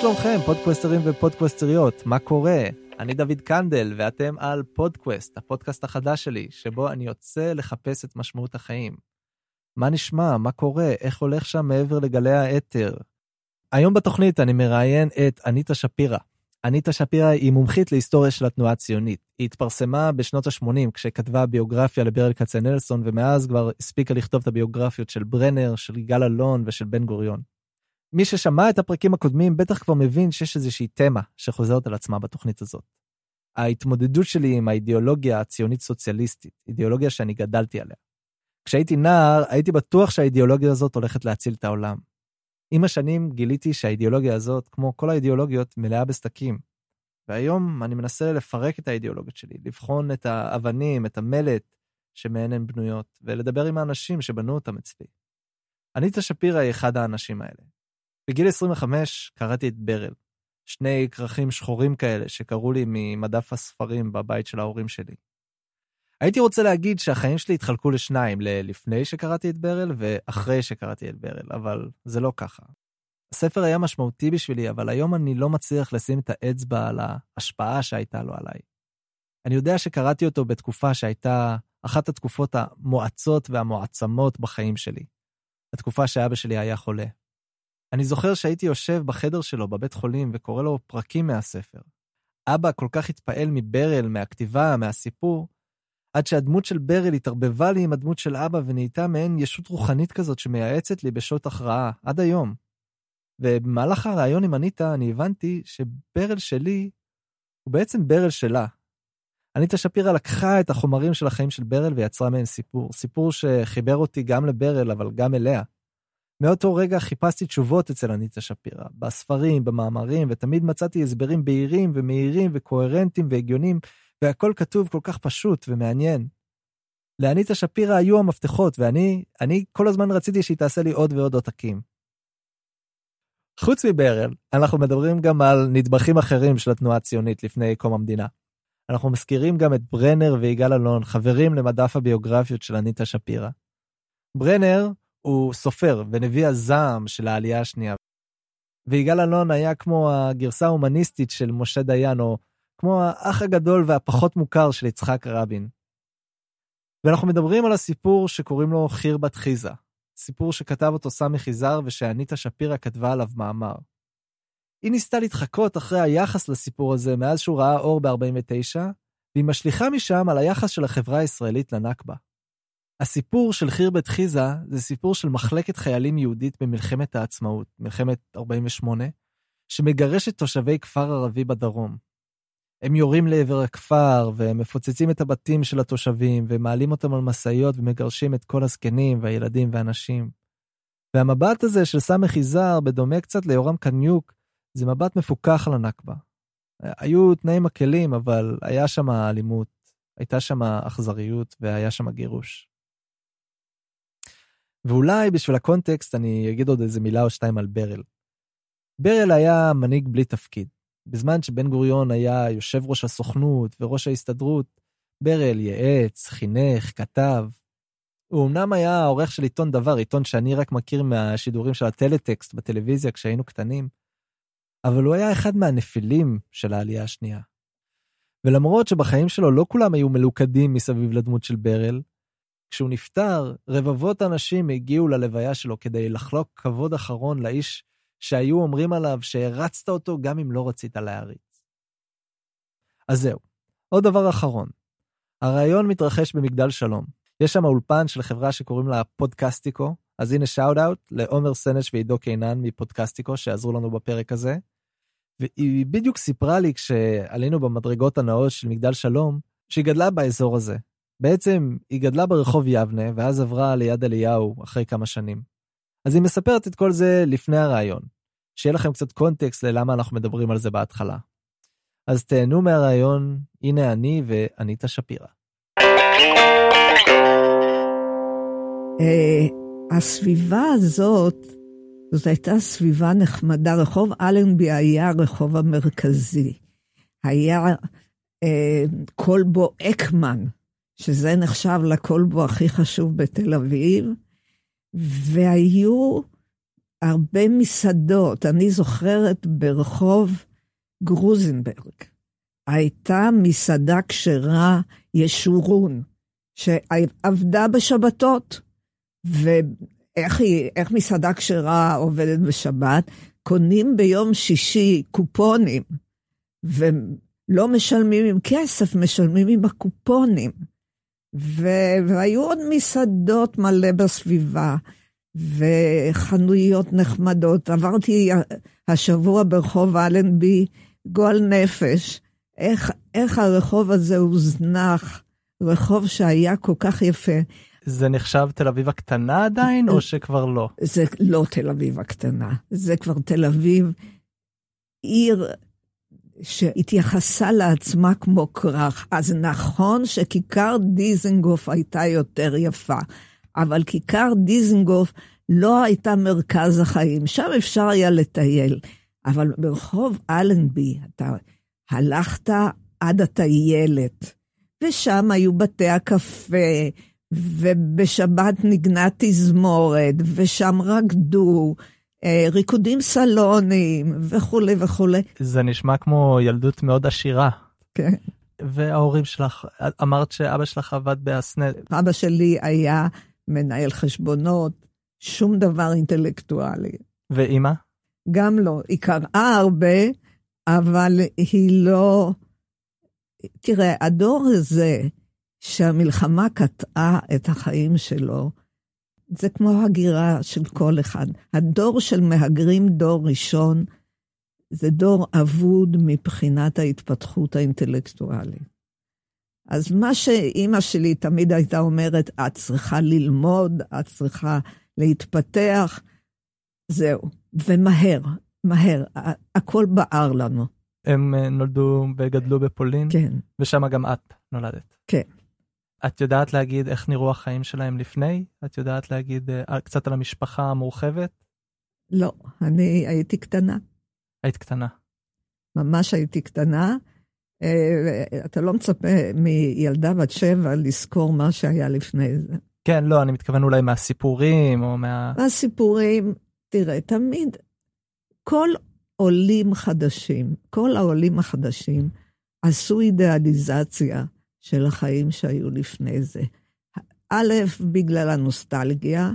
שלומכם, פודקווסטרים ופודקווסטריות? מה קורה? אני דוד קנדל, ואתם על פודקווסט, הפודקאסט החדש שלי, שבו אני יוצא לחפש את משמעות החיים. מה נשמע? מה קורה? איך הולך שם מעבר לגלי האתר? היום בתוכנית אני מראיין את אניטה שפירא. אניטה שפירא היא מומחית להיסטוריה של התנועה הציונית. היא התפרסמה בשנות ה-80 כשכתבה ביוגרפיה לברל כצנלסון, ומאז כבר הספיקה לכתוב את הביוגרפיות של ברנר, של יגאל אלון ושל בן גוריון. מי ששמע את הפרקים הקודמים בטח כבר מבין שיש איזושהי תמה שחוזרת על עצמה בתוכנית הזאת. ההתמודדות שלי עם האידיאולוגיה הציונית סוציאליסטית, אידיאולוגיה שאני גדלתי עליה. כשהייתי נער, הייתי בטוח שהאידיאולוגיה הזאת הולכת להציל את העולם. עם השנים גיליתי שהאידיאולוגיה הזאת, כמו כל האידיאולוגיות, מלאה בסדקים. והיום אני מנסה לפרק את האידיאולוגיות שלי, לבחון את האבנים, את המלט שמהן הן בנויות, ולדבר עם האנשים שבנו אותם אצלי. אניטה שפירא היא אחד האנשים האלה. בגיל 25 קראתי את ברל, שני כרכים שחורים כאלה שקראו לי ממדף הספרים בבית של ההורים שלי. הייתי רוצה להגיד שהחיים שלי התחלקו לשניים, לפני שקראתי את ברל ואחרי שקראתי את ברל, אבל זה לא ככה. הספר היה משמעותי בשבילי, אבל היום אני לא מצליח לשים את האצבע על ההשפעה שהייתה לו עליי. אני יודע שקראתי אותו בתקופה שהייתה אחת התקופות המואצות והמועצמות בחיים שלי. התקופה שאבא שלי היה חולה. אני זוכר שהייתי יושב בחדר שלו בבית חולים וקורא לו פרקים מהספר. אבא כל כך התפעל מברל, מהכתיבה, מהסיפור, עד שהדמות של ברל התערבבה לי עם הדמות של אבא ונהייתה מעין ישות רוחנית כזאת שמייעצת לי בשעות הכרעה, עד היום. ובמהלך הראיון עם אניטה אני הבנתי שברל שלי הוא בעצם ברל שלה. אניטה שפירא לקחה את החומרים של החיים של ברל ויצרה מהם סיפור, סיפור שחיבר אותי גם לברל אבל גם אליה. מאותו רגע חיפשתי תשובות אצל אניטה שפירא, בספרים, במאמרים, ותמיד מצאתי הסברים בהירים ומהירים וקוהרנטיים והגיונים, והכל כתוב כל כך פשוט ומעניין. לאניטה שפירא היו המפתחות, ואני אני כל הזמן רציתי שהיא תעשה לי עוד ועוד עותקים. חוץ מברל, אנחנו מדברים גם על נדבכים אחרים של התנועה הציונית לפני קום המדינה. אנחנו מזכירים גם את ברנר ויגאל אלון, חברים למדף הביוגרפיות של אניטה שפירא. ברנר הוא סופר ונביא הזעם של העלייה השנייה. ויגאל אלון היה כמו הגרסה ההומניסטית של משה דיין, או כמו האח הגדול והפחות מוכר של יצחק רבין. ואנחנו מדברים על הסיפור שקוראים לו חיר בת חיזה, סיפור שכתב אותו סמי חיזר ושאניטה שפירא כתבה עליו מאמר. היא ניסתה להתחקות אחרי היחס לסיפור הזה מאז שהוא ראה אור ב-49, והיא משליכה משם על היחס של החברה הישראלית לנכבה. הסיפור של חיר בית חיזה זה סיפור של מחלקת חיילים יהודית במלחמת העצמאות, מלחמת 48, שמגרשת תושבי כפר ערבי בדרום. הם יורים לעבר הכפר, והם מפוצצים את הבתים של התושבים, ומעלים אותם על משאיות ומגרשים את כל הזקנים והילדים והנשים. והמבט הזה של סמך יזהר, בדומה קצת ליורם קניוק, זה מבט מפוקח על הנכבה. היו תנאים מקלים, אבל היה שם אלימות, הייתה שם אכזריות והיה שם גירוש. ואולי בשביל הקונטקסט אני אגיד עוד איזה מילה או שתיים על ברל. ברל היה מנהיג בלי תפקיד. בזמן שבן גוריון היה יושב ראש הסוכנות וראש ההסתדרות, ברל ייעץ, חינך, כתב. הוא אמנם היה העורך של עיתון דבר, עיתון שאני רק מכיר מהשידורים של הטלטקסט בטלוויזיה כשהיינו קטנים, אבל הוא היה אחד מהנפילים של העלייה השנייה. ולמרות שבחיים שלו לא כולם היו מלוכדים מסביב לדמות של ברל, כשהוא נפטר, רבבות אנשים הגיעו ללוויה שלו כדי לחלוק כבוד אחרון לאיש שהיו אומרים עליו שהרצת אותו גם אם לא רצית להעריץ. אז זהו, עוד דבר אחרון. הרעיון מתרחש במגדל שלום. יש שם אולפן של חברה שקוראים לה פודקסטיקו, אז הנה שאוט אאוט לעומר סנש ועידו קינן מפודקסטיקו שעזרו לנו בפרק הזה. והיא בדיוק סיפרה לי כשעלינו במדרגות הנאות של מגדל שלום, שהיא גדלה באזור הזה, בעצם היא גדלה ברחוב יבנה, ואז עברה ליד אליהו אחרי כמה שנים. אז היא מספרת את כל זה לפני הרעיון. שיהיה לכם קצת קונטקסט ללמה אנחנו מדברים על זה בהתחלה. אז תהנו מהרעיון, הנה אני ואניטה שפירא. אה, הסביבה הזאת, זאת הייתה סביבה נחמדה. רחוב אלנבי היה הרחוב המרכזי. היה אה, כלבו אקמן, שזה נחשב לקולבו הכי חשוב בתל אביב, והיו הרבה מסעדות. אני זוכרת ברחוב גרוזנברג, הייתה מסעדה כשרה ישורון, שעבדה בשבתות. ואיך היא, איך מסעדה כשרה עובדת בשבת? קונים ביום שישי קופונים, ולא משלמים עם כסף, משלמים עם הקופונים. ו- והיו עוד מסעדות מלא בסביבה, וחנויות נחמדות. עברתי השבוע ברחוב אלנבי, גועל נפש. איך, איך הרחוב הזה הוזנח, רחוב שהיה כל כך יפה. זה נחשב תל אביב הקטנה עדיין, או שכבר לא? זה לא תל אביב הקטנה, זה כבר תל אביב, עיר שהתייחסה לעצמה כמו כרך. אז נכון שכיכר דיזנגוף הייתה יותר יפה, אבל כיכר דיזנגוף לא הייתה מרכז החיים, שם אפשר היה לטייל. אבל ברחוב אלנבי, אתה הלכת עד הטיילת, ושם היו בתי הקפה, ובשבת נגנה תזמורת, ושם רקדו, ריקודים סלונים, וכולי וכולי. זה נשמע כמו ילדות מאוד עשירה. כן. וההורים שלך, אמרת שאבא שלך עבד באסנט. אבא שלי היה מנהל חשבונות, שום דבר אינטלקטואלי. ואימא? גם לא. היא קראה הרבה, אבל היא לא... תראה, הדור הזה, שהמלחמה קטעה את החיים שלו, זה כמו הגירה של כל אחד. הדור של מהגרים דור ראשון, זה דור אבוד מבחינת ההתפתחות האינטלקטואלית. אז מה שאימא שלי תמיד הייתה אומרת, את צריכה ללמוד, את צריכה להתפתח, זהו. ומהר, מהר, הכל בער לנו. הם אה, נולדו וגדלו בפולין? כן. ושם גם את נולדת? כן. את יודעת להגיד איך נראו החיים שלהם לפני? את יודעת להגיד uh, קצת על המשפחה המורחבת? לא, אני הייתי קטנה. היית קטנה. ממש הייתי קטנה. Uh, אתה לא מצפה מילדה בת שבע לזכור מה שהיה לפני זה. כן, לא, אני מתכוון אולי מהסיפורים או מה... מהסיפורים, תראה, תמיד, כל עולים חדשים, כל העולים החדשים עשו אידיאליזציה של החיים שהיו לפני זה. א', בגלל הנוסטלגיה,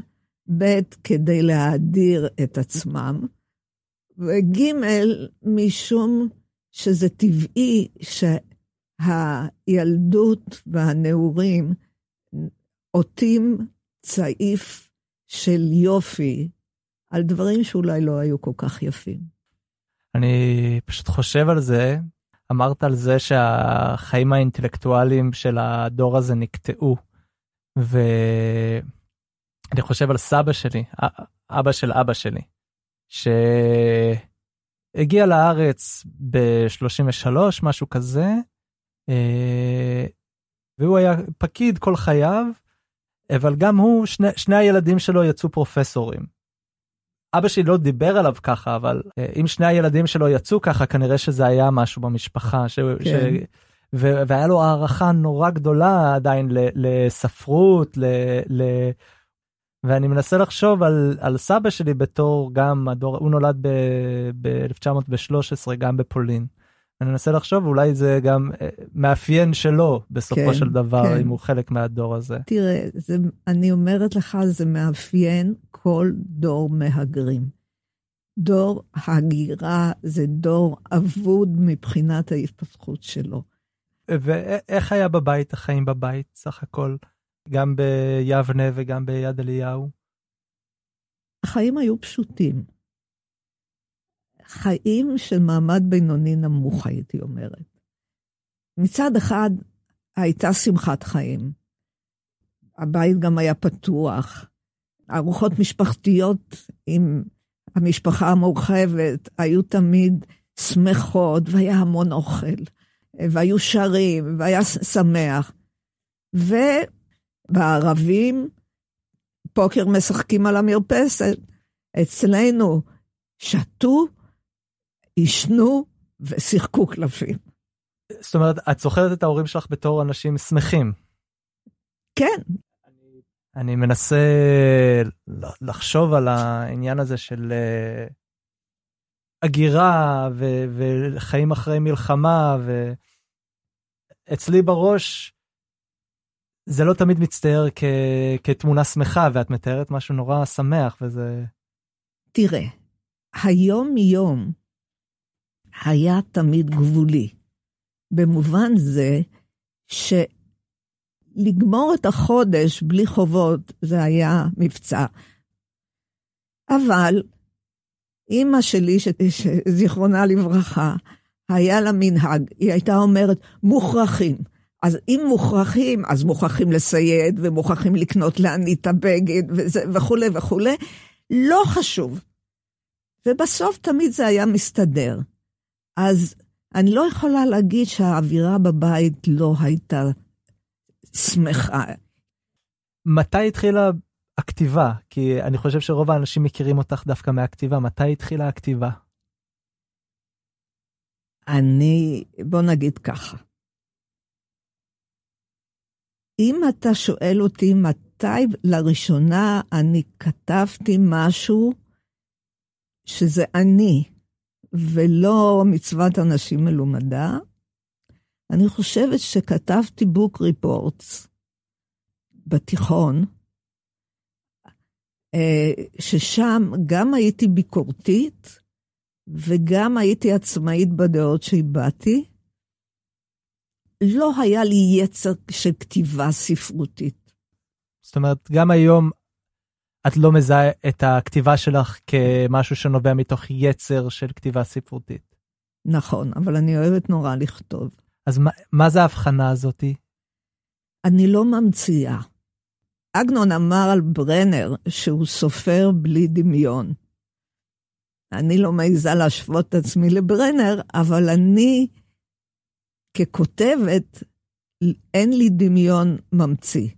ב', כדי להאדיר את עצמם, וג', משום שזה טבעי שהילדות והנעורים עוטים צעיף של יופי על דברים שאולי לא היו כל כך יפים. אני פשוט חושב על זה, אמרת על זה שהחיים האינטלקטואליים של הדור הזה נקטעו, ואני חושב על סבא שלי, אבא של אבא שלי, שהגיע לארץ ב-33, משהו כזה, אה, והוא היה פקיד כל חייו, אבל גם הוא, שני, שני הילדים שלו יצאו פרופסורים. אבא שלי לא דיבר עליו ככה, אבל אה, אם שני הילדים שלו יצאו ככה, כנראה שזה היה משהו במשפחה. ש... כן. ש... ו... והיה לו הערכה נורא גדולה עדיין לספרות, ל... ל... ואני מנסה לחשוב על, על סבא שלי בתור גם הדור, הוא נולד ב-1913 ב- גם בפולין. אני מנסה לחשוב אולי זה גם אה, מאפיין שלו בסופו כן, של דבר כן. אם הוא חלק מהדור הזה. תראה, זה, אני אומרת לך זה מאפיין כל דור מהגרים. דור הגירה זה דור אבוד מבחינת ההתפתחות שלו. ואיך היה בבית החיים בבית סך הכל גם ביבנה וגם ביד אליהו? החיים היו פשוטים. חיים של מעמד בינוני נמוך, הייתי אומרת. מצד אחד, הייתה שמחת חיים. הבית גם היה פתוח. ארוחות משפחתיות עם המשפחה המורחבת היו תמיד שמחות, והיה המון אוכל, והיו שרים, והיה שמח. ובערבים, פוקר משחקים על המרפסת. אצלנו שתו עישנו ושיחקו קלפים. זאת אומרת, את זוכרת את ההורים שלך בתור אנשים שמחים. כן. אני מנסה לחשוב על העניין הזה של אה, הגירה ו- וחיים אחרי מלחמה, ואצלי בראש זה לא תמיד מצטייר כ- כתמונה שמחה, ואת מתארת משהו נורא שמח, וזה... תראה, היום-יום היה תמיד גבולי, במובן זה שלגמור את החודש בלי חובות זה היה מבצע. אבל אימא שלי, זיכרונה לברכה, היה לה מנהג, היא הייתה אומרת, מוכרחים. אז אם מוכרחים, אז מוכרחים לסייד, ומוכרחים לקנות לאנית הבגד, וכולי וכולי. לא חשוב. ובסוף תמיד זה היה מסתדר. אז אני לא יכולה להגיד שהאווירה בבית לא הייתה שמחה. מתי התחילה הכתיבה? כי אני חושב שרוב האנשים מכירים אותך דווקא מהכתיבה. מתי התחילה הכתיבה? אני, בוא נגיד ככה. אם אתה שואל אותי מתי לראשונה אני כתבתי משהו שזה אני, ולא מצוות אנשים מלומדה, אני חושבת שכתבתי בוק ריפורטס בתיכון, אה, ששם גם הייתי ביקורתית וגם הייתי עצמאית בדעות שהבעתי. לא היה לי יצר של כתיבה ספרותית. זאת אומרת, גם היום את לא מזהה את הכתיבה שלך כמשהו שנובע מתוך יצר של כתיבה ספרותית. נכון, אבל אני אוהבת נורא לכתוב. אז מה, מה זה ההבחנה הזאתי? אני לא ממציאה. עגנון אמר על ברנר שהוא סופר בלי דמיון. אני לא מעיזה להשוות את עצמי לברנר, אבל אני, ככותבת, אין לי דמיון ממציא.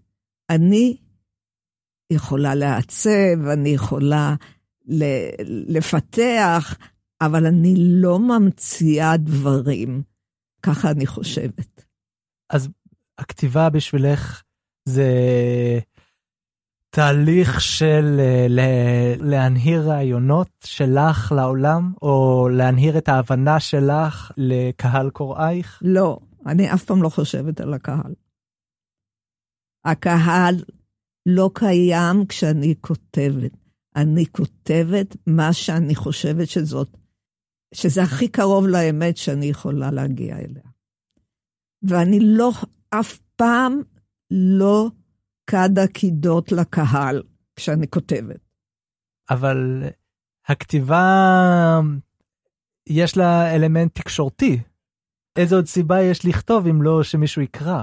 אני יכולה לעצב, אני יכולה לפתח, אבל אני לא ממציאה דברים. ככה אני חושבת. אז הכתיבה בשבילך זה תהליך של אה, להנהיר רעיונות שלך לעולם, או להנהיר את ההבנה שלך לקהל קוראייך? לא, אני אף פעם לא חושבת על הקהל. הקהל לא קיים כשאני כותבת. אני כותבת מה שאני חושבת שזאת, שזה הכי קרוב לאמת שאני יכולה להגיע אליה. ואני לא, אף פעם לא כדה קידות לקהל כשאני כותבת. אבל הכתיבה, יש לה אלמנט תקשורתי. איזה עוד סיבה יש לכתוב אם לא שמישהו יקרא?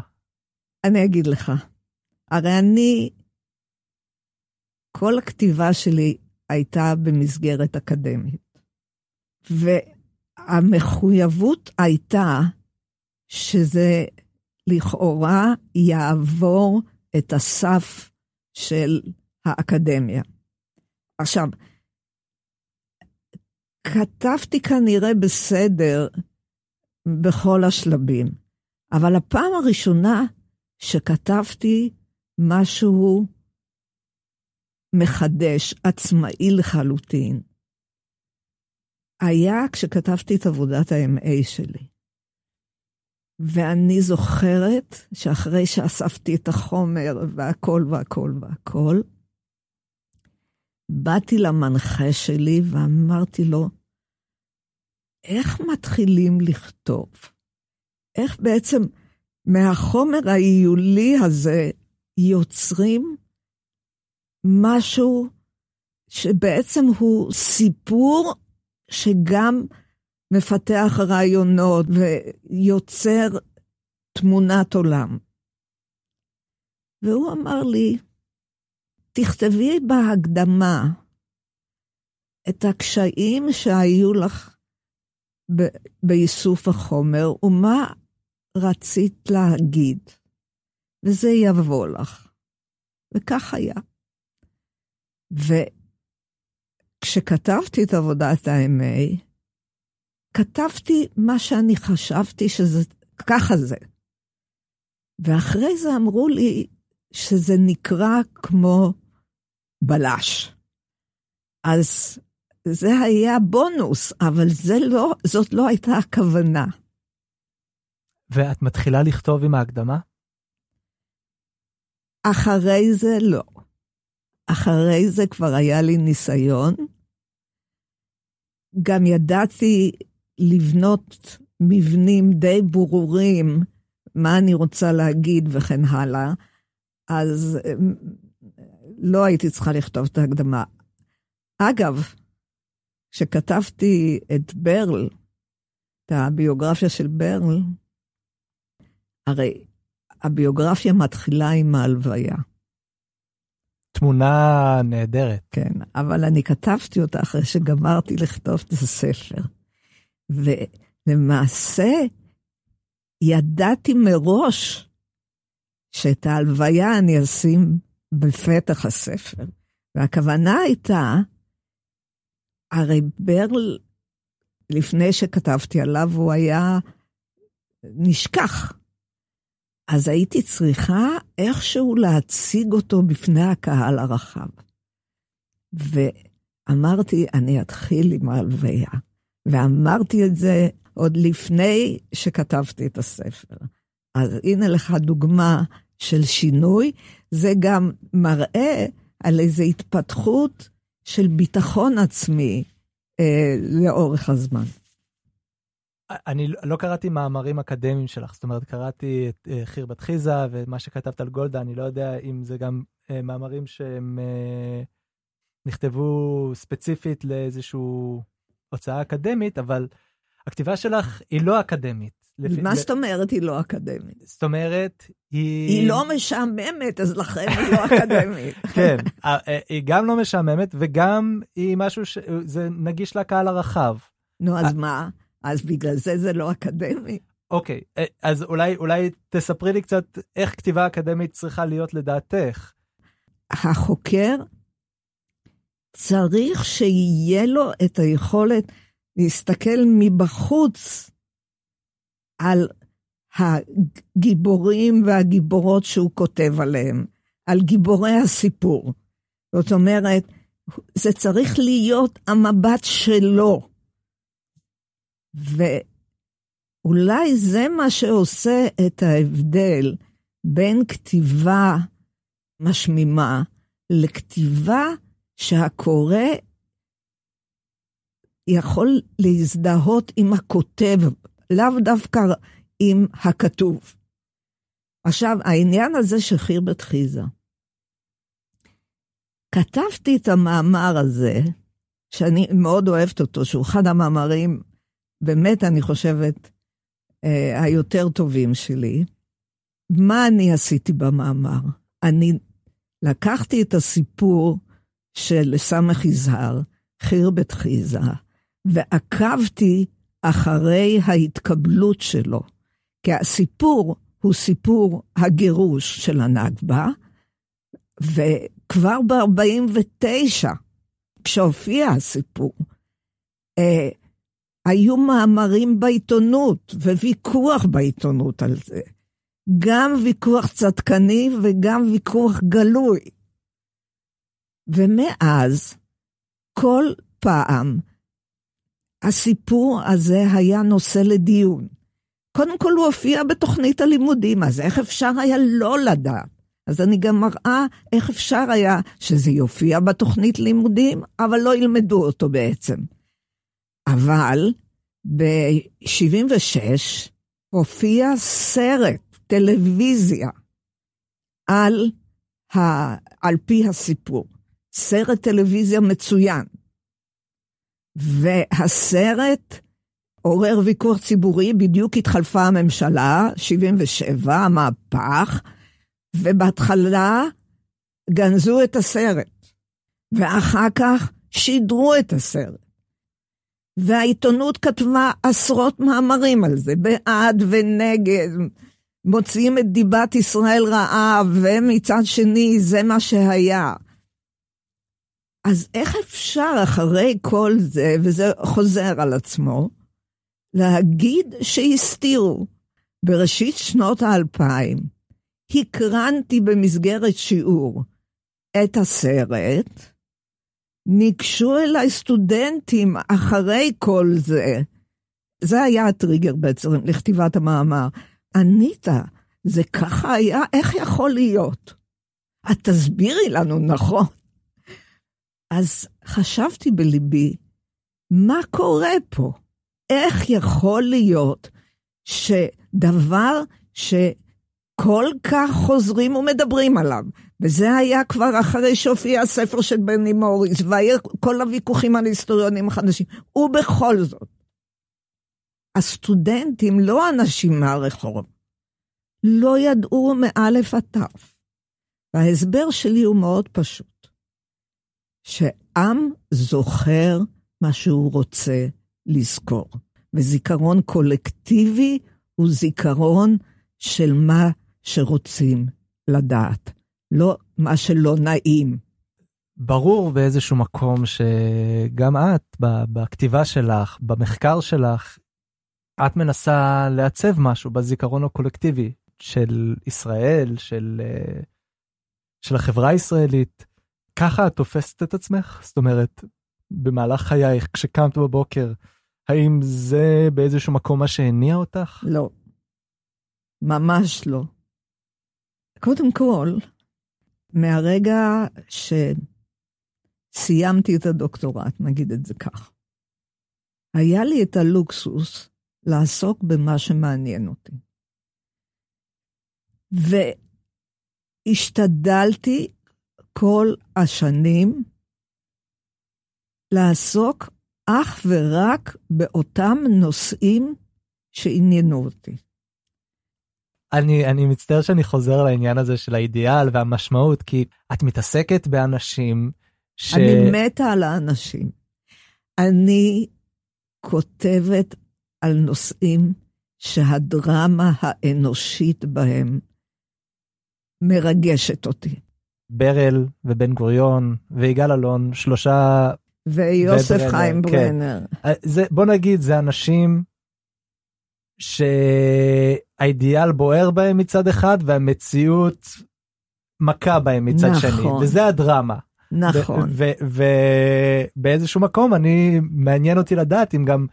אני אגיד לך, הרי אני כל הכתיבה שלי הייתה במסגרת אקדמית. והמחויבות הייתה שזה לכאורה יעבור את הסף של האקדמיה. עכשיו, כתבתי כנראה בסדר בכל השלבים, אבל הפעם הראשונה שכתבתי משהו מחדש, עצמאי לחלוטין, היה כשכתבתי את עבודת ה-MA שלי. ואני זוכרת שאחרי שאספתי את החומר והכל והכל והכל, באתי למנחה שלי ואמרתי לו, איך מתחילים לכתוב? איך בעצם מהחומר העיולי הזה יוצרים משהו שבעצם הוא סיפור שגם מפתח רעיונות ויוצר תמונת עולם. והוא אמר לי, תכתבי בהקדמה את הקשיים שהיו לך ב- באיסוף החומר ומה רצית להגיד, וזה יבוא לך. וכך היה. וכשכתבתי את עבודת ה-MA, כתבתי מה שאני חשבתי שזה, ככה זה. ואחרי זה אמרו לי, שזה נקרא כמו בלש. אז זה היה בונוס, אבל זה לא, זאת לא הייתה הכוונה. ואת מתחילה לכתוב עם ההקדמה? אחרי זה לא. אחרי זה כבר היה לי ניסיון. גם ידעתי לבנות מבנים די ברורים, מה אני רוצה להגיד וכן הלאה, אז אמ, לא הייתי צריכה לכתוב את ההקדמה. אגב, כשכתבתי את ברל, את הביוגרפיה של ברל, הרי הביוגרפיה מתחילה עם ההלוויה. תמונה נהדרת. כן, אבל אני כתבתי אותה אחרי שגמרתי לכתוב את הספר. ולמעשה, ידעתי מראש שאת ההלוויה אני אשים בפתח הספר. והכוונה הייתה, הרי ברל, לפני שכתבתי עליו, הוא היה נשכח. אז הייתי צריכה איכשהו להציג אותו בפני הקהל הרחב. ואמרתי, אני אתחיל עם ההלוויה. ואמרתי את זה עוד לפני שכתבתי את הספר. אז הנה לך דוגמה של שינוי, זה גם מראה על איזו התפתחות של ביטחון עצמי אה, לאורך הזמן. אני לא קראתי מאמרים אקדמיים שלך, זאת אומרת, קראתי את uh, חיר בת חיזה ומה שכתבת על גולדה, אני לא יודע אם זה גם uh, מאמרים שהם uh, נכתבו ספציפית לאיזושהי הוצאה אקדמית, אבל הכתיבה שלך היא לא אקדמית. לפי, מה זאת אומרת היא לא אקדמית? זאת אומרת, היא... היא לא משעממת, אז לכן היא לא אקדמית. כן, היא גם לא משעממת וגם היא משהו שזה נגיש לקהל הרחב. נו, אז מה? אז בגלל זה זה לא אקדמי. אוקיי, okay, אז אולי, אולי תספרי לי קצת איך כתיבה אקדמית צריכה להיות לדעתך. החוקר צריך שיהיה לו את היכולת להסתכל מבחוץ על הגיבורים והגיבורות שהוא כותב עליהם, על גיבורי הסיפור. זאת אומרת, זה צריך להיות המבט שלו. ואולי זה מה שעושה את ההבדל בין כתיבה משמימה לכתיבה שהקורא יכול להזדהות עם הכותב, לאו דווקא עם הכתוב. עכשיו, העניין הזה של חירבת חיזה. כתבתי את המאמר הזה, שאני מאוד אוהבת אותו, שהוא אחד המאמרים באמת, אני חושבת, אה, היותר טובים שלי. מה אני עשיתי במאמר? אני לקחתי את הסיפור של סמך יזהר, חיר בית חיזה, ועקבתי אחרי ההתקבלות שלו. כי הסיפור הוא סיפור הגירוש של הנכבה, וכבר ב-49, כשהופיע הסיפור, אה, היו מאמרים בעיתונות וויכוח בעיתונות על זה. גם ויכוח צדקני וגם ויכוח גלוי. ומאז, כל פעם, הסיפור הזה היה נושא לדיון. קודם כל הוא הופיע בתוכנית הלימודים, אז איך אפשר היה לא לדעת? אז אני גם מראה איך אפשר היה שזה יופיע בתוכנית לימודים, אבל לא ילמדו אותו בעצם. אבל ב-76' הופיע סרט טלוויזיה על, ה, על פי הסיפור. סרט טלוויזיה מצוין. והסרט עורר ויכוח ציבורי, בדיוק התחלפה הממשלה, 77, המהפך, ובהתחלה גנזו את הסרט, ואחר כך שידרו את הסרט. והעיתונות כתבה עשרות מאמרים על זה, בעד ונגד, מוציאים את דיבת ישראל רעה, ומצד שני זה מה שהיה. אז איך אפשר אחרי כל זה, וזה חוזר על עצמו, להגיד שהסתירו? בראשית שנות האלפיים הקרנתי במסגרת שיעור את הסרט, ניגשו אליי סטודנטים אחרי כל זה. זה היה הטריגר בעצם לכתיבת המאמר. אניטה, זה ככה היה? איך יכול להיות? את תסבירי לנו, נכון? אז חשבתי בליבי, מה קורה פה? איך יכול להיות שדבר שכל כך חוזרים ומדברים עליו, וזה היה כבר אחרי שהופיע הספר של בני מוריס, והיו כל הוויכוחים על היסטוריונים החדשים, ובכל זאת, הסטודנטים, לא אנשים מהרחוב, לא ידעו מאלף עד תו. וההסבר שלי הוא מאוד פשוט, שעם זוכר מה שהוא רוצה לזכור, וזיכרון קולקטיבי הוא זיכרון של מה שרוצים לדעת, לא מה שלא נעים. ברור באיזשהו מקום שגם את, בכתיבה שלך, במחקר שלך, את מנסה לעצב משהו בזיכרון הקולקטיבי של ישראל, של, אה, של החברה הישראלית. ככה את תופסת את עצמך? זאת אומרת, במהלך חייך, כשקמת בבוקר, האם זה באיזשהו מקום מה שהניע אותך? לא. ממש לא. קודם כל, מהרגע שסיימתי את הדוקטורט, נגיד את זה כך, היה לי את הלוקסוס לעסוק במה שמעניין אותי. והשתדלתי כל השנים לעסוק אך ורק באותם נושאים שעניינו אותי. אני, אני מצטער שאני חוזר לעניין הזה של האידיאל והמשמעות, כי את מתעסקת באנשים ש... אני מתה על האנשים. אני כותבת על נושאים שהדרמה האנושית בהם מרגשת אותי. ברל ובן גוריון ויגאל אלון, שלושה... ויוסף וברנר, חיים כן. ברנר. זה, בוא נגיד, זה אנשים שהאידיאל בוער בהם מצד אחד והמציאות מכה בהם מצד נכון. שני, וזה הדרמה. נכון. ובאיזשהו מקום אני, מעניין אותי לדעת אם גם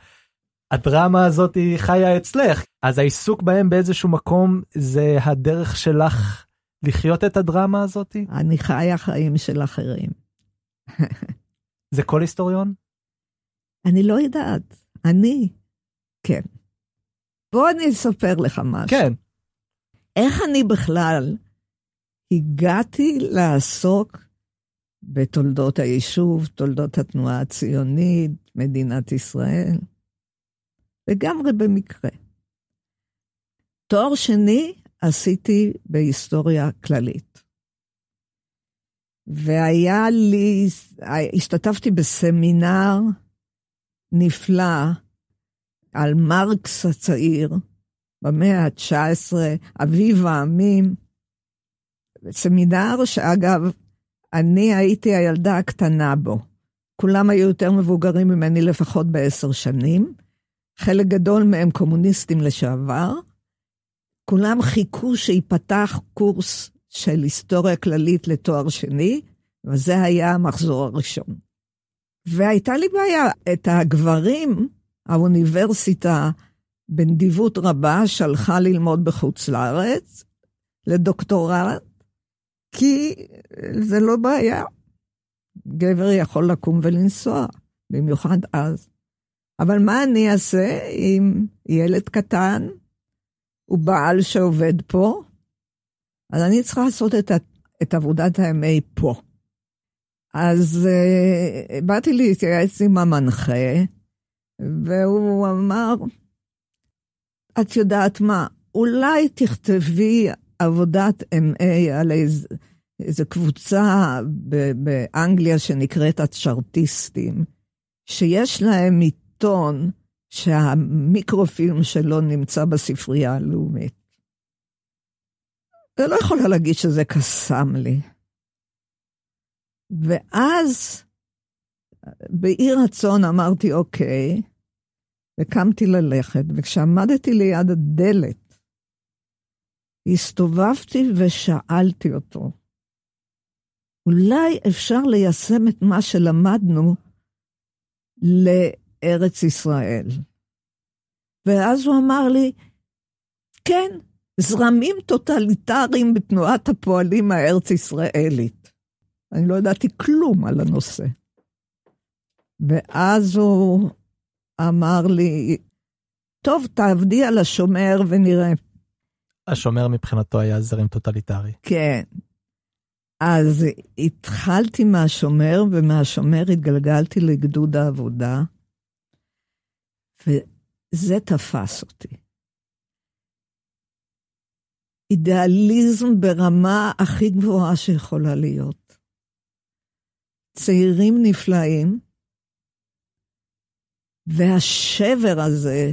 הדרמה הזאת היא חיה אצלך, אז העיסוק בהם באיזשהו מקום זה הדרך שלך לחיות את הדרמה הזאת? אני חיה חיים של אחרים. זה כל היסטוריון? אני לא יודעת. אני, כן. בוא אני אספר לך משהו. כן. איך אני בכלל הגעתי לעסוק בתולדות היישוב, תולדות התנועה הציונית, מדינת ישראל? לגמרי במקרה. תואר שני עשיתי בהיסטוריה כללית. והיה לי, השתתפתי בסמינר נפלא על מרקס הצעיר במאה ה-19, אביב העמים. סמינר שאגב, אני הייתי הילדה הקטנה בו. כולם היו יותר מבוגרים ממני לפחות בעשר שנים. חלק גדול מהם קומוניסטים לשעבר. כולם חיכו שיפתח קורס של היסטוריה כללית לתואר שני, וזה היה המחזור הראשון. והייתה לי בעיה, את הגברים, האוניברסיטה בנדיבות רבה שלחה ללמוד בחוץ לארץ, לדוקטורט, כי זה לא בעיה. גבר יכול לקום ולנסוע, במיוחד אז. אבל מה אני אעשה עם ילד קטן ובעל שעובד פה? אז אני צריכה לעשות את, את עבודת ה-MA פה. אז uh, באתי להתייעץ עם המנחה, והוא אמר, את יודעת מה, אולי תכתבי עבודת MA על איזה, איזה קבוצה באנגליה שנקראת הצ'רטיסטים, שיש להם עיתון שהמיקרופילם שלו נמצא בספרייה הלאומית. ולא יכולה להגיד שזה קסם לי. ואז באי רצון אמרתי, אוקיי, וקמתי ללכת, וכשעמדתי ליד הדלת, הסתובבתי ושאלתי אותו, אולי אפשר ליישם את מה שלמדנו לארץ ישראל. ואז הוא אמר לי, כן, זרמים טוטליטריים בתנועת הפועלים הארץ-ישראלית. אני לא ידעתי כלום על הנושא. ואז הוא אמר לי, טוב, תעבדי על השומר ונראה. השומר מבחינתו היה זרם טוטליטרי. כן. אז התחלתי מהשומר, ומהשומר התגלגלתי לגדוד העבודה, וזה תפס אותי. אידיאליזם ברמה הכי גבוהה שיכולה להיות. צעירים נפלאים, והשבר הזה,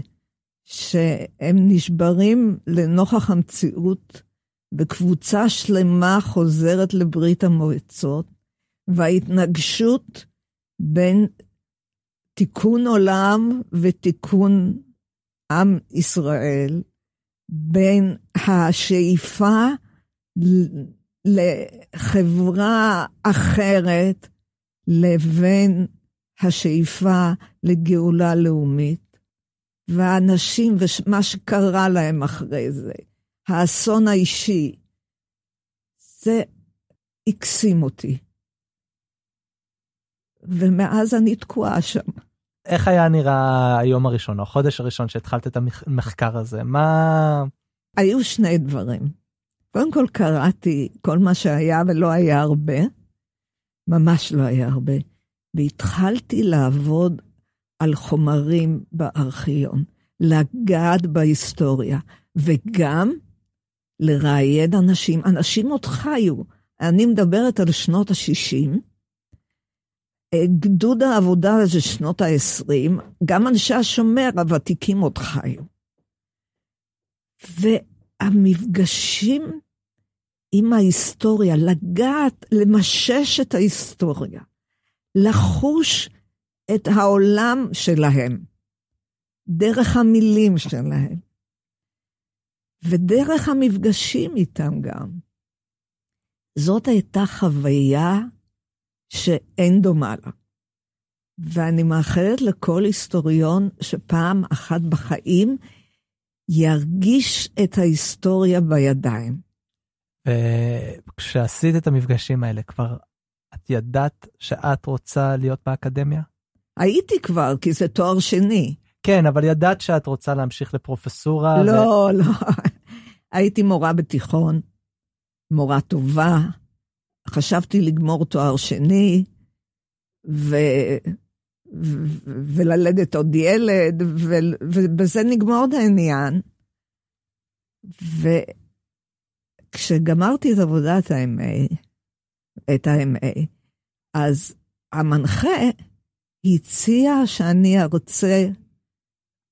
שהם נשברים לנוכח המציאות, וקבוצה שלמה חוזרת לברית המועצות, וההתנגשות בין תיקון עולם ותיקון עם ישראל, בין השאיפה לחברה אחרת לבין השאיפה לגאולה לאומית, והאנשים ומה שקרה להם אחרי זה, האסון האישי, זה הקסים אותי. ומאז אני תקועה שם. איך היה נראה היום הראשון, או החודש הראשון שהתחלת את המחקר הזה? מה... היו שני דברים. קודם כל קראתי כל מה שהיה ולא היה הרבה, ממש לא היה הרבה, והתחלתי לעבוד על חומרים בארכיון, לגעת בהיסטוריה, וגם לראיין אנשים. אנשים עוד חיו. אני מדברת על שנות ה-60, גדוד העבודה זה שנות ה-20, גם אנשי השומר הוותיקים עוד חיו. והמפגשים עם ההיסטוריה, לגעת, למשש את ההיסטוריה, לחוש את העולם שלהם, דרך המילים שלהם, ודרך המפגשים איתם גם. זאת הייתה חוויה שאין דומה לה. ואני מאחלת לכל היסטוריון שפעם אחת בחיים ירגיש את ההיסטוריה בידיים. וכשעשית את המפגשים האלה, כבר את ידעת שאת רוצה להיות באקדמיה? הייתי כבר, כי זה תואר שני. כן, אבל ידעת שאת רוצה להמשיך לפרופסורה? לא, ו... לא. הייתי מורה בתיכון, מורה טובה, חשבתי לגמור תואר שני, ו... ו... וללדת עוד ילד, ו... ובזה נגמור את העניין. וכשגמרתי את עבודת ה-MA, את ה-MA, אז המנחה הציע שאני ארצה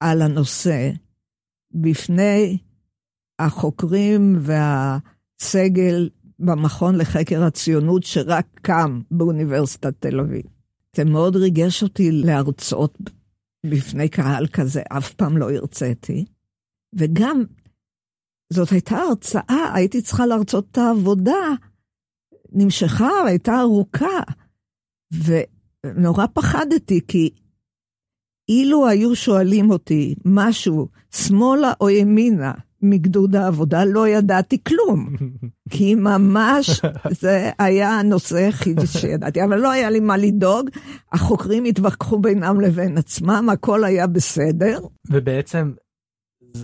על הנושא בפני החוקרים והסגל במכון לחקר הציונות שרק קם באוניברסיטת תל אביב. זה מאוד ריגש אותי להרצות בפני קהל כזה, אף פעם לא הרציתי. וגם, זאת הייתה הרצאה, הייתי צריכה להרצות את העבודה, נמשכה, הייתה ארוכה. ונורא פחדתי, כי אילו היו שואלים אותי משהו, שמאלה או ימינה, מגדוד העבודה, לא ידעתי כלום. כי ממש זה היה הנושא היחיד שידעתי, אבל לא היה לי מה לדאוג. החוקרים התווכחו בינם לבין עצמם, הכל היה בסדר. ובעצם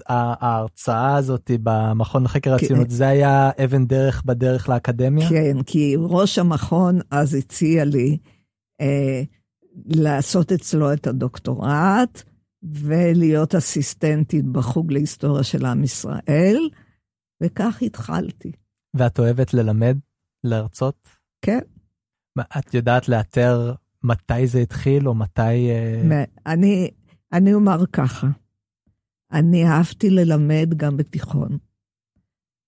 ההרצאה הזאת במכון לחקר כן. הציונות, זה היה אבן דרך בדרך לאקדמיה? כן, כי ראש המכון אז הציע לי אה, לעשות אצלו את הדוקטורט. ולהיות אסיסטנטית בחוג להיסטוריה של עם ישראל, וכך התחלתי. ואת אוהבת ללמד, להרצות? כן. מה, את יודעת לאתר מתי זה התחיל, או מתי... אה, אני, אני אומר ככה, אני אהבתי ללמד גם בתיכון,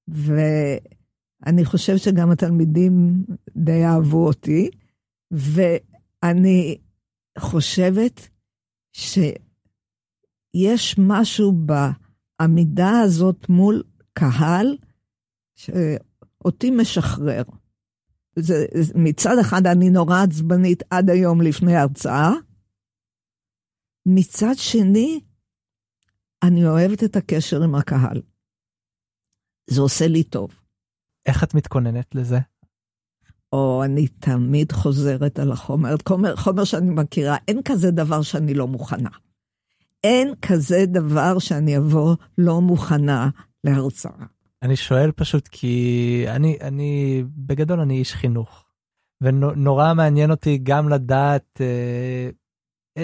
ואני חושבת שגם התלמידים די אהבו אותי, ואני חושבת ש... יש משהו בעמידה הזאת מול קהל שאותי משחרר. זה, מצד אחד אני נורא עצבנית עד היום לפני הרצאה, מצד שני, אני אוהבת את הקשר עם הקהל. זה עושה לי טוב. איך את מתכוננת לזה? או אני תמיד חוזרת על החומר, חומר, חומר שאני מכירה, אין כזה דבר שאני לא מוכנה. אין כזה דבר שאני אבוא לא מוכנה להרצאה. אני שואל פשוט כי אני, אני, בגדול אני איש חינוך. ונורא מעניין אותי גם לדעת אה,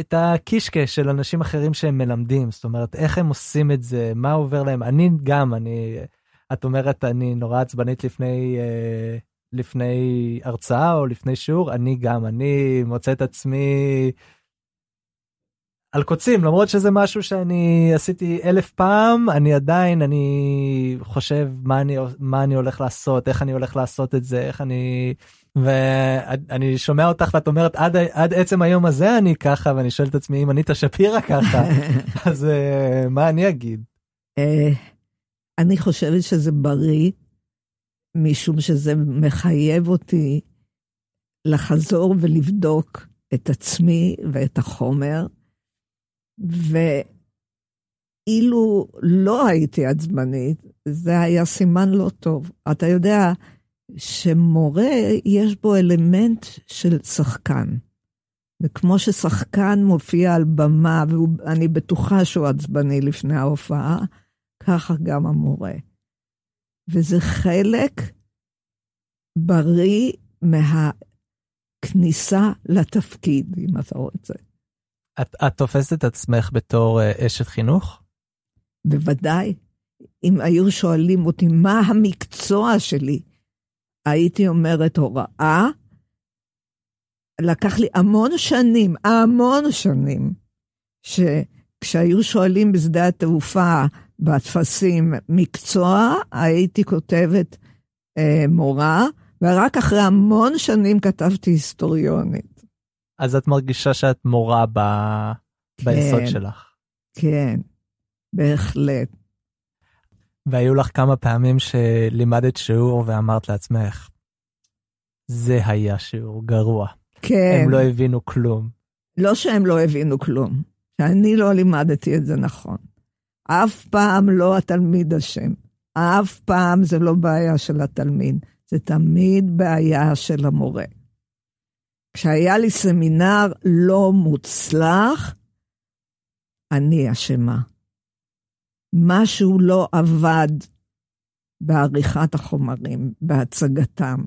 את הקישקע של אנשים אחרים שהם מלמדים, זאת אומרת, איך הם עושים את זה, מה עובר להם. אני גם, אני, את אומרת, אני נורא עצבנית לפני, אה, לפני הרצאה או לפני שיעור, אני גם, אני מוצא את עצמי על קוצים, למרות שזה משהו שאני עשיתי אלף פעם, אני עדיין, אני חושב מה אני, מה אני הולך לעשות, איך אני הולך לעשות את זה, איך אני... ואני שומע אותך ואת אומרת עד, עד עצם היום הזה אני ככה ואני שואל את עצמי אם אניטה שפירא ככה אז uh, מה אני אגיד. Uh, אני חושבת שזה בריא משום שזה מחייב אותי לחזור ולבדוק את עצמי ואת החומר ואילו לא הייתי עצבנית זה היה סימן לא טוב אתה יודע. שמורה יש בו אלמנט של שחקן. וכמו ששחקן מופיע על במה, ואני בטוחה שהוא עצבני לפני ההופעה, ככה גם המורה. וזה חלק בריא מהכניסה לתפקיד, אם אתה רוצה. את, את תופסת את עצמך בתור uh, אשת חינוך? בוודאי. אם היו שואלים אותי מה המקצוע שלי, הייתי אומרת הוראה. לקח לי המון שנים, המון שנים, שכשהיו שואלים בשדה התעופה בטפסים מקצוע, הייתי כותבת אה, מורה, ורק אחרי המון שנים כתבתי היסטוריונית. אז את מרגישה שאת מורה ב... כן, ביסוד שלך. כן, בהחלט. והיו לך כמה פעמים שלימדת שיעור ואמרת לעצמך, זה היה שיעור גרוע. כן. הם לא הבינו כלום. לא שהם לא הבינו כלום, שאני לא לימדתי את זה נכון. אף פעם לא התלמיד אשם. אף פעם זה לא בעיה של התלמיד, זה תמיד בעיה של המורה. כשהיה לי סמינר לא מוצלח, אני אשמה. משהו לא עבד בעריכת החומרים, בהצגתם.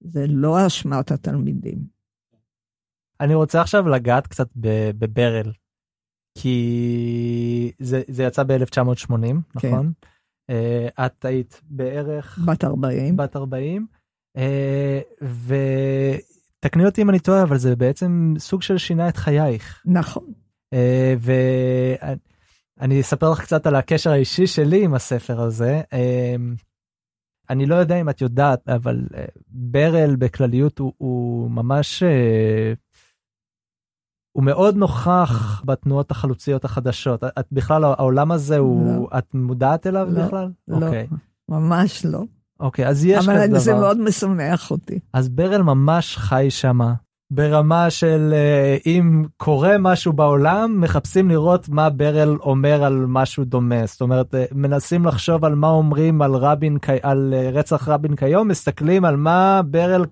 זה לא אשמת התלמידים. אני רוצה עכשיו לגעת קצת בברל, כי זה, זה יצא ב-1980, כן. נכון? Uh, את היית בערך... בת 40. בת 40. Uh, ותקני אותי אם אני טועה, אבל זה בעצם סוג של שינה את חייך. נכון. Uh, ו... אני אספר לך קצת על הקשר האישי שלי עם הספר הזה. אמ, אני לא יודע אם את יודעת, אבל אה, ברל בכלליות הוא, הוא ממש... אה, הוא מאוד נוכח בתנועות החלוציות החדשות. את בכלל, העולם הזה, הוא, לא. את מודעת אליו לא, בכלל? לא, okay. אוקיי. ממש לא. אוקיי, okay, אז יש כזה דבר. אבל זה מאוד משמח אותי. אז ברל ממש חי שמה. ברמה של אה, אם קורה משהו בעולם מחפשים לראות מה ברל אומר על משהו דומה. זאת אומרת אה, מנסים לחשוב על מה אומרים על רבין על אה, רצח רבין כיום מסתכלים על מה ברל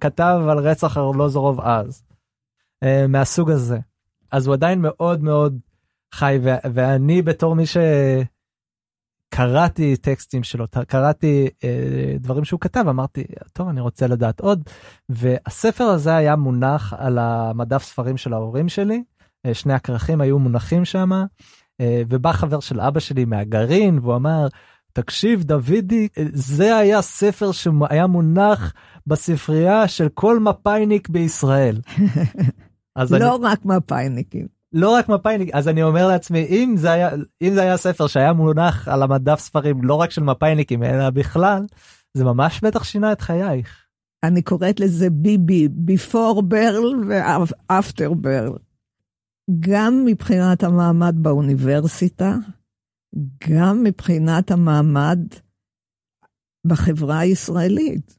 כתב על רצח ארלוזורוב אז מהסוג הזה. אז הוא עדיין מאוד מאוד חי ואני בתור מי ש... קראתי טקסטים שלו, קראתי אה, דברים שהוא כתב, אמרתי, טוב, אני רוצה לדעת עוד. והספר הזה היה מונח על המדף ספרים של ההורים שלי, אה, שני הכרכים היו מונחים שם, אה, ובא חבר של אבא שלי מהגרעין, והוא אמר, תקשיב דוידי, זה היה ספר שהיה מונח בספרייה של כל מפאיניק בישראל. לא אני... רק מפאיניקים. לא רק מפאיניק אז אני אומר לעצמי אם זה היה אם זה היה ספר שהיה מונח על המדף ספרים לא רק של מפאיניקים אלא בכלל זה ממש בטח שינה את חייך. אני קוראת לזה ביבי before ברל ואפטר ברל. גם מבחינת המעמד באוניברסיטה, גם מבחינת המעמד בחברה הישראלית.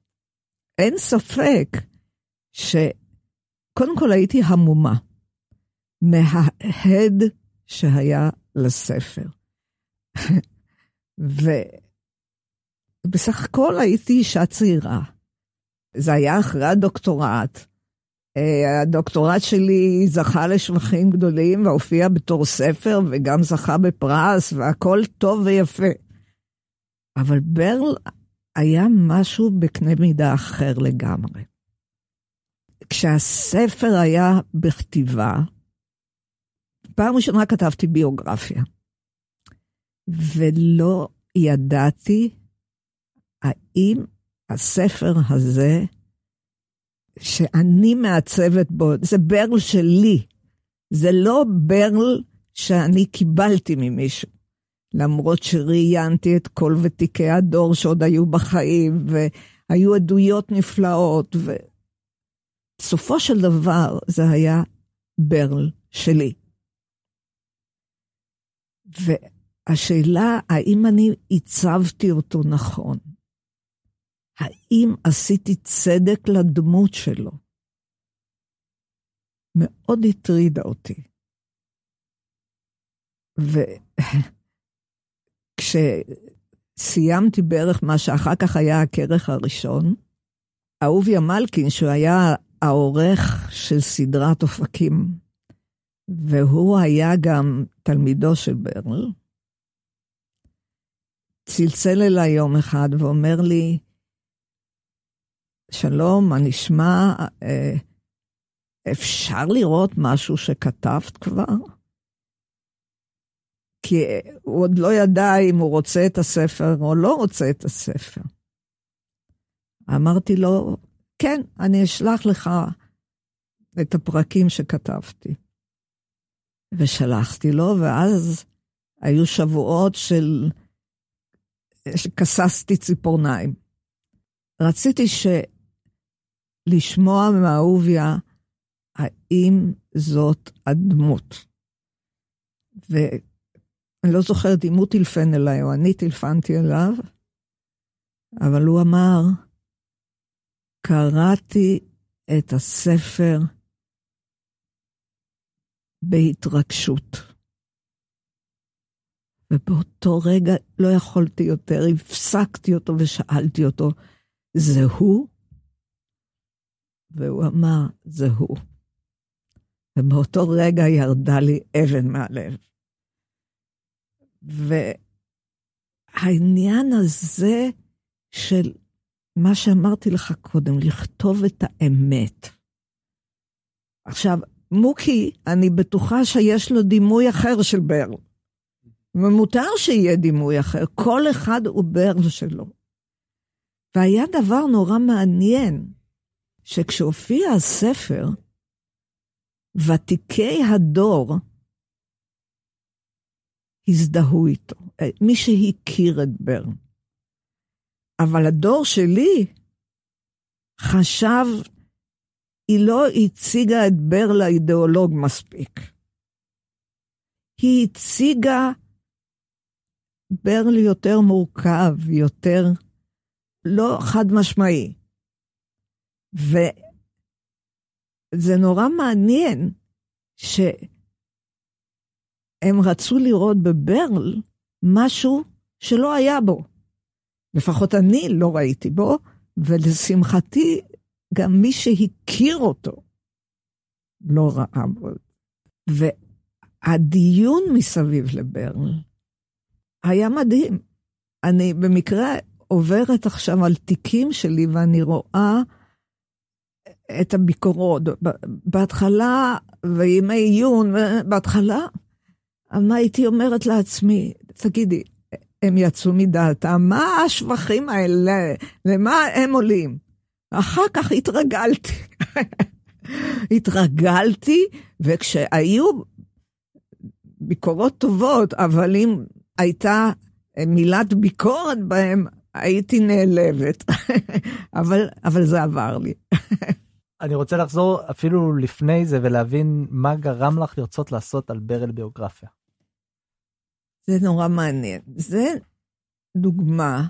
אין ספק שקודם כל הייתי המומה מההד שהיה לספר. ובסך הכל הייתי אישה צעירה. זה היה אחרי הדוקטורט. אה, הדוקטורט שלי זכה לשבחים גדולים והופיע בתור ספר וגם זכה בפרס והכל טוב ויפה. אבל ברל היה משהו בקנה מידה אחר לגמרי. כשהספר היה בכתיבה, פעם ראשונה כתבתי ביוגרפיה, ולא ידעתי האם הספר הזה, שאני מעצבת בו, זה ברל שלי, זה לא ברל שאני קיבלתי ממישהו. למרות שראיינתי את כל ותיקי הדור שעוד היו בחיים, והיו עדויות נפלאות, ובסופו של דבר זה היה ברל שלי. והשאלה, האם אני עיצבתי אותו נכון? האם עשיתי צדק לדמות שלו? מאוד הטרידה אותי. וכשסיימתי בערך מה שאחר כך היה הכרך הראשון, אהוביה מלכין, שהוא היה העורך של סדרת אופקים, והוא היה גם תלמידו של ברל, צלצל אליי יום אחד ואומר לי, שלום, מה נשמע? אה, אפשר לראות משהו שכתבת כבר? כי הוא עוד לא ידע אם הוא רוצה את הספר או לא רוצה את הספר. אמרתי לו, כן, אני אשלח לך את הפרקים שכתבתי. ושלחתי לו, ואז היו שבועות של... שכססתי ציפורניים. רציתי ש... לשמוע מאהוביה האם זאת הדמות. ואני לא זוכרת אם הוא טילפן אליי או אני טילפנתי אליו, אבל הוא אמר, קראתי את הספר בהתרגשות. ובאותו רגע לא יכולתי יותר, הפסקתי אותו ושאלתי אותו, זה הוא? והוא אמר, זה הוא. ובאותו רגע ירדה לי אבן מהלב. והעניין הזה של מה שאמרתי לך קודם, לכתוב את האמת. עכשיו, מוקי, אני בטוחה שיש לו דימוי אחר של ברל. ומותר שיהיה דימוי אחר, כל אחד הוא ברל שלו. והיה דבר נורא מעניין, שכשהופיע הספר, ותיקי הדור הזדהו איתו, מי שהכיר את ברן. אבל הדור שלי חשב, היא לא הציגה את בר לאידיאולוג מספיק. היא הציגה ברל יותר מורכב, יותר לא חד משמעי. וזה נורא מעניין שהם רצו לראות בברל משהו שלא היה בו. לפחות אני לא ראיתי בו, ולשמחתי, גם מי שהכיר אותו לא ראה בו. והדיון מסביב לברל היה מדהים. אני במקרה עוברת עכשיו על תיקים שלי ואני רואה את הביקורות. בהתחלה, וימי עיון, בהתחלה, מה הייתי אומרת לעצמי, תגידי, הם יצאו מדעתם, מה השבחים האלה, למה הם עולים? אחר כך התרגלתי. התרגלתי, וכשהיו ביקורות טובות, אבל אם הייתה מילת ביקורת בהם, הייתי נעלבת. אבל, אבל זה עבר לי. אני רוצה לחזור אפילו לפני זה ולהבין מה גרם לך לרצות לעשות על ברל ביוגרפיה. זה נורא מעניין. זה דוגמה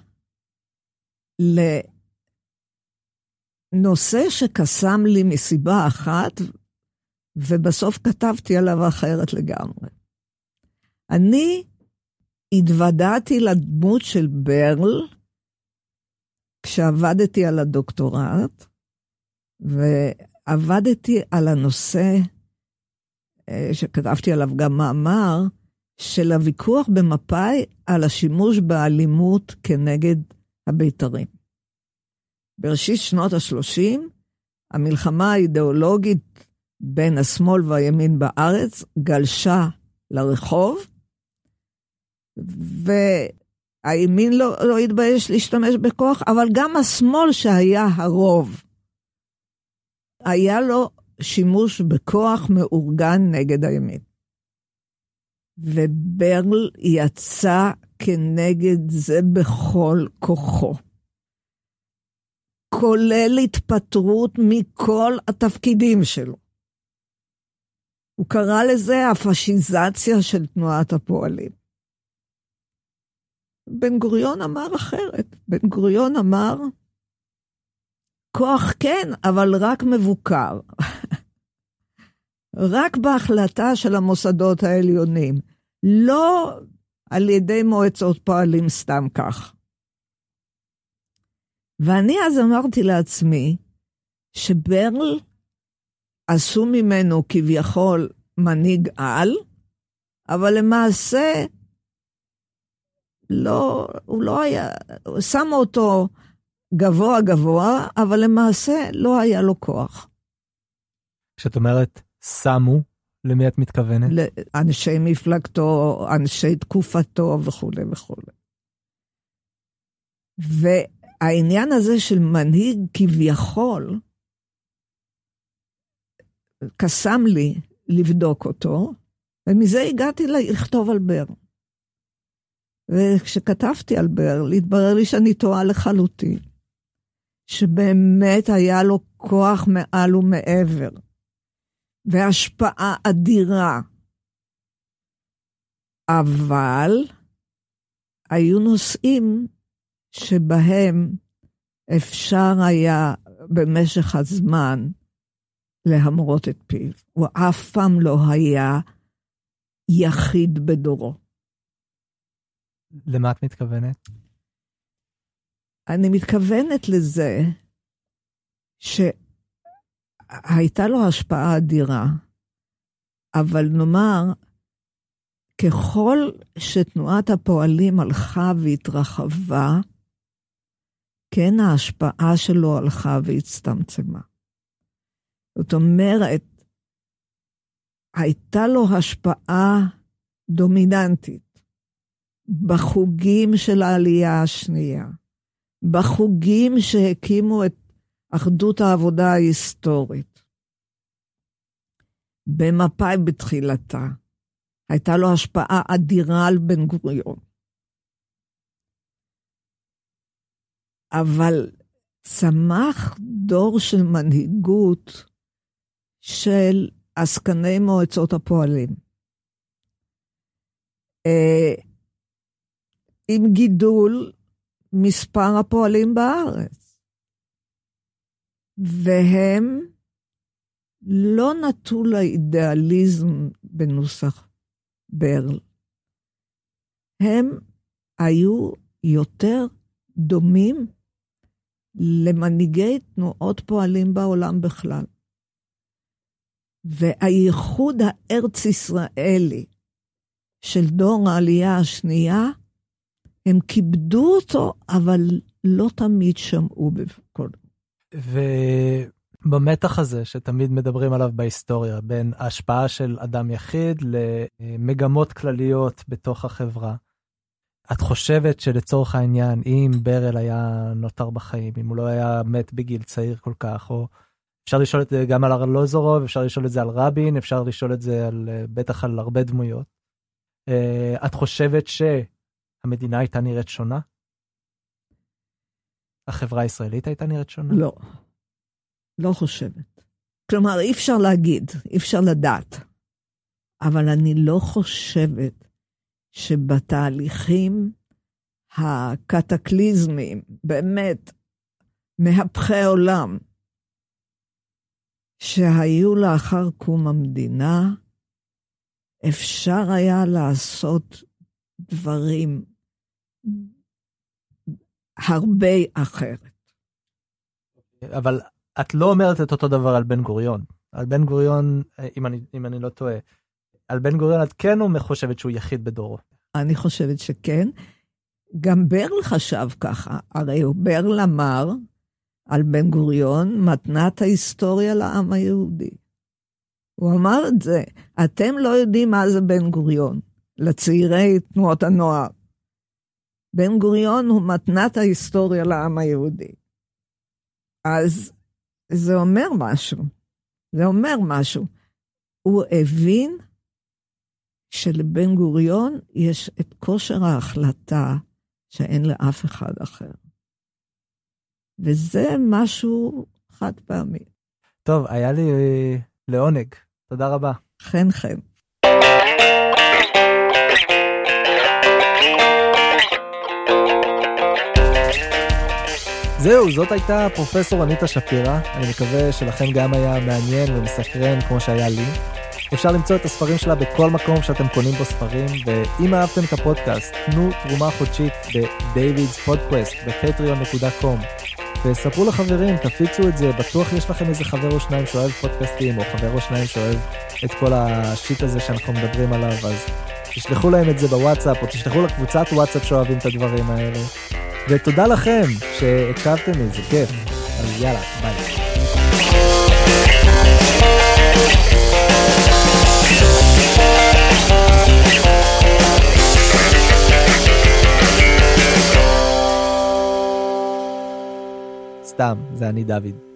לנושא שקסם לי מסיבה אחת, ובסוף כתבתי עליו אחרת לגמרי. אני התוודעתי לדמות של ברל כשעבדתי על הדוקטורט, ועבדתי על הנושא אה, שכתבתי עליו גם מאמר, של הוויכוח במפא"י על השימוש באלימות כנגד הבית"רים. בראשית שנות ה-30, המלחמה האידיאולוגית בין השמאל והימין בארץ גלשה לרחוב, והימין לא, לא התבייש להשתמש בכוח, אבל גם השמאל שהיה הרוב, היה לו שימוש בכוח מאורגן נגד הימין. וברל יצא כנגד זה בכל כוחו. כולל התפטרות מכל התפקידים שלו. הוא קרא לזה הפשיזציה של תנועת הפועלים. בן גוריון אמר אחרת. בן גוריון אמר, כוח כן, אבל רק מבוקר. רק בהחלטה של המוסדות העליונים, לא על ידי מועצות פועלים סתם כך. ואני אז אמרתי לעצמי, שברל עשו ממנו כביכול מנהיג על, אבל למעשה לא, הוא לא היה, שמו אותו גבוה גבוה, אבל למעשה לא היה לו כוח. כשאת אומרת שמו, למי את מתכוונת? לאנשי מפלגתו, אנשי תקופתו וכולי וכולי. והעניין הזה של מנהיג כביכול, קסם לי לבדוק אותו, ומזה הגעתי לכתוב על ברל. וכשכתבתי על ברל, התברר לי שאני טועה לחלוטין. שבאמת היה לו כוח מעל ומעבר, והשפעה אדירה. אבל היו נושאים שבהם אפשר היה במשך הזמן להמרות את פיו. הוא אף פעם לא היה יחיד בדורו. למה את מתכוונת? אני מתכוונת לזה שהייתה לו השפעה אדירה, אבל נאמר, ככל שתנועת הפועלים הלכה והתרחבה, כן ההשפעה שלו הלכה והצטמצמה. זאת אומרת, הייתה לו השפעה דומיננטית בחוגים של העלייה השנייה. בחוגים שהקימו את אחדות העבודה ההיסטורית. במפא"י בתחילתה, הייתה לו השפעה אדירה על בן גוריון. אבל צמח דור של מנהיגות של עסקני מועצות הפועלים. אה, עם גידול מספר הפועלים בארץ. והם לא נטו לאידיאליזם בנוסח ברל. הם היו יותר דומים למנהיגי תנועות פועלים בעולם בכלל. והייחוד הארץ-ישראלי של דור העלייה השנייה הם כיבדו אותו, אבל לא תמיד שמעו בכל. ובמתח הזה שתמיד מדברים עליו בהיסטוריה, בין ההשפעה של אדם יחיד למגמות כלליות בתוך החברה, את חושבת שלצורך העניין, אם ברל היה נותר בחיים, אם הוא לא היה מת בגיל צעיר כל כך, או אפשר לשאול את זה גם על ארלוזורוב, אפשר לשאול את זה על רבין, אפשר לשאול את זה על, בטח על הרבה דמויות. אה, את חושבת ש... המדינה הייתה נראית שונה? החברה הישראלית הייתה נראית שונה? לא, לא חושבת. כלומר, אי אפשר להגיד, אי אפשר לדעת, אבל אני לא חושבת שבתהליכים הקטקליזמים, באמת, מהפכי עולם, שהיו לאחר קום המדינה, אפשר היה לעשות דברים הרבה אחרת. אבל את לא אומרת את אותו דבר על בן גוריון. על בן גוריון, אם אני, אם אני לא טועה, על בן גוריון את כן חושבת שהוא יחיד בדורו. אני חושבת שכן. גם ברל חשב ככה, הרי ברל אמר על בן גוריון, מתנת ההיסטוריה לעם היהודי. הוא אמר את זה, אתם לא יודעים מה זה בן גוריון, לצעירי תנועות הנוער. בן גוריון הוא מתנת ההיסטוריה לעם היהודי. אז זה אומר משהו, זה אומר משהו. הוא הבין שלבן גוריון יש את כושר ההחלטה שאין לאף אחד אחר. וזה משהו חד פעמי. טוב, היה לי לעונג. תודה רבה. חן חן. זהו, זאת הייתה פרופסור אניטה שפירא, אני מקווה שלכם גם היה מעניין ומסקרן כמו שהיה לי. אפשר למצוא את הספרים שלה בכל מקום שאתם קונים בו ספרים, ואם אהבתם את הפודקאסט, תנו תרומה חודשית ב-davids podcast בפטריון.com. וספרו לחברים, תפיצו את זה, בטוח יש לכם איזה חבר או שניים שאוהב פודקאסטים, או חבר או שניים שאוהב את כל השיט הזה שאנחנו מדברים עליו, אז תשלחו להם את זה בוואטסאפ, או תשלחו לקבוצת וואטסאפ שאוהבים את הדברים האלה. ותודה לכם שהקשבתם לי, זה כיף. אז יאללה, ביי. סתם, זה אני דוד.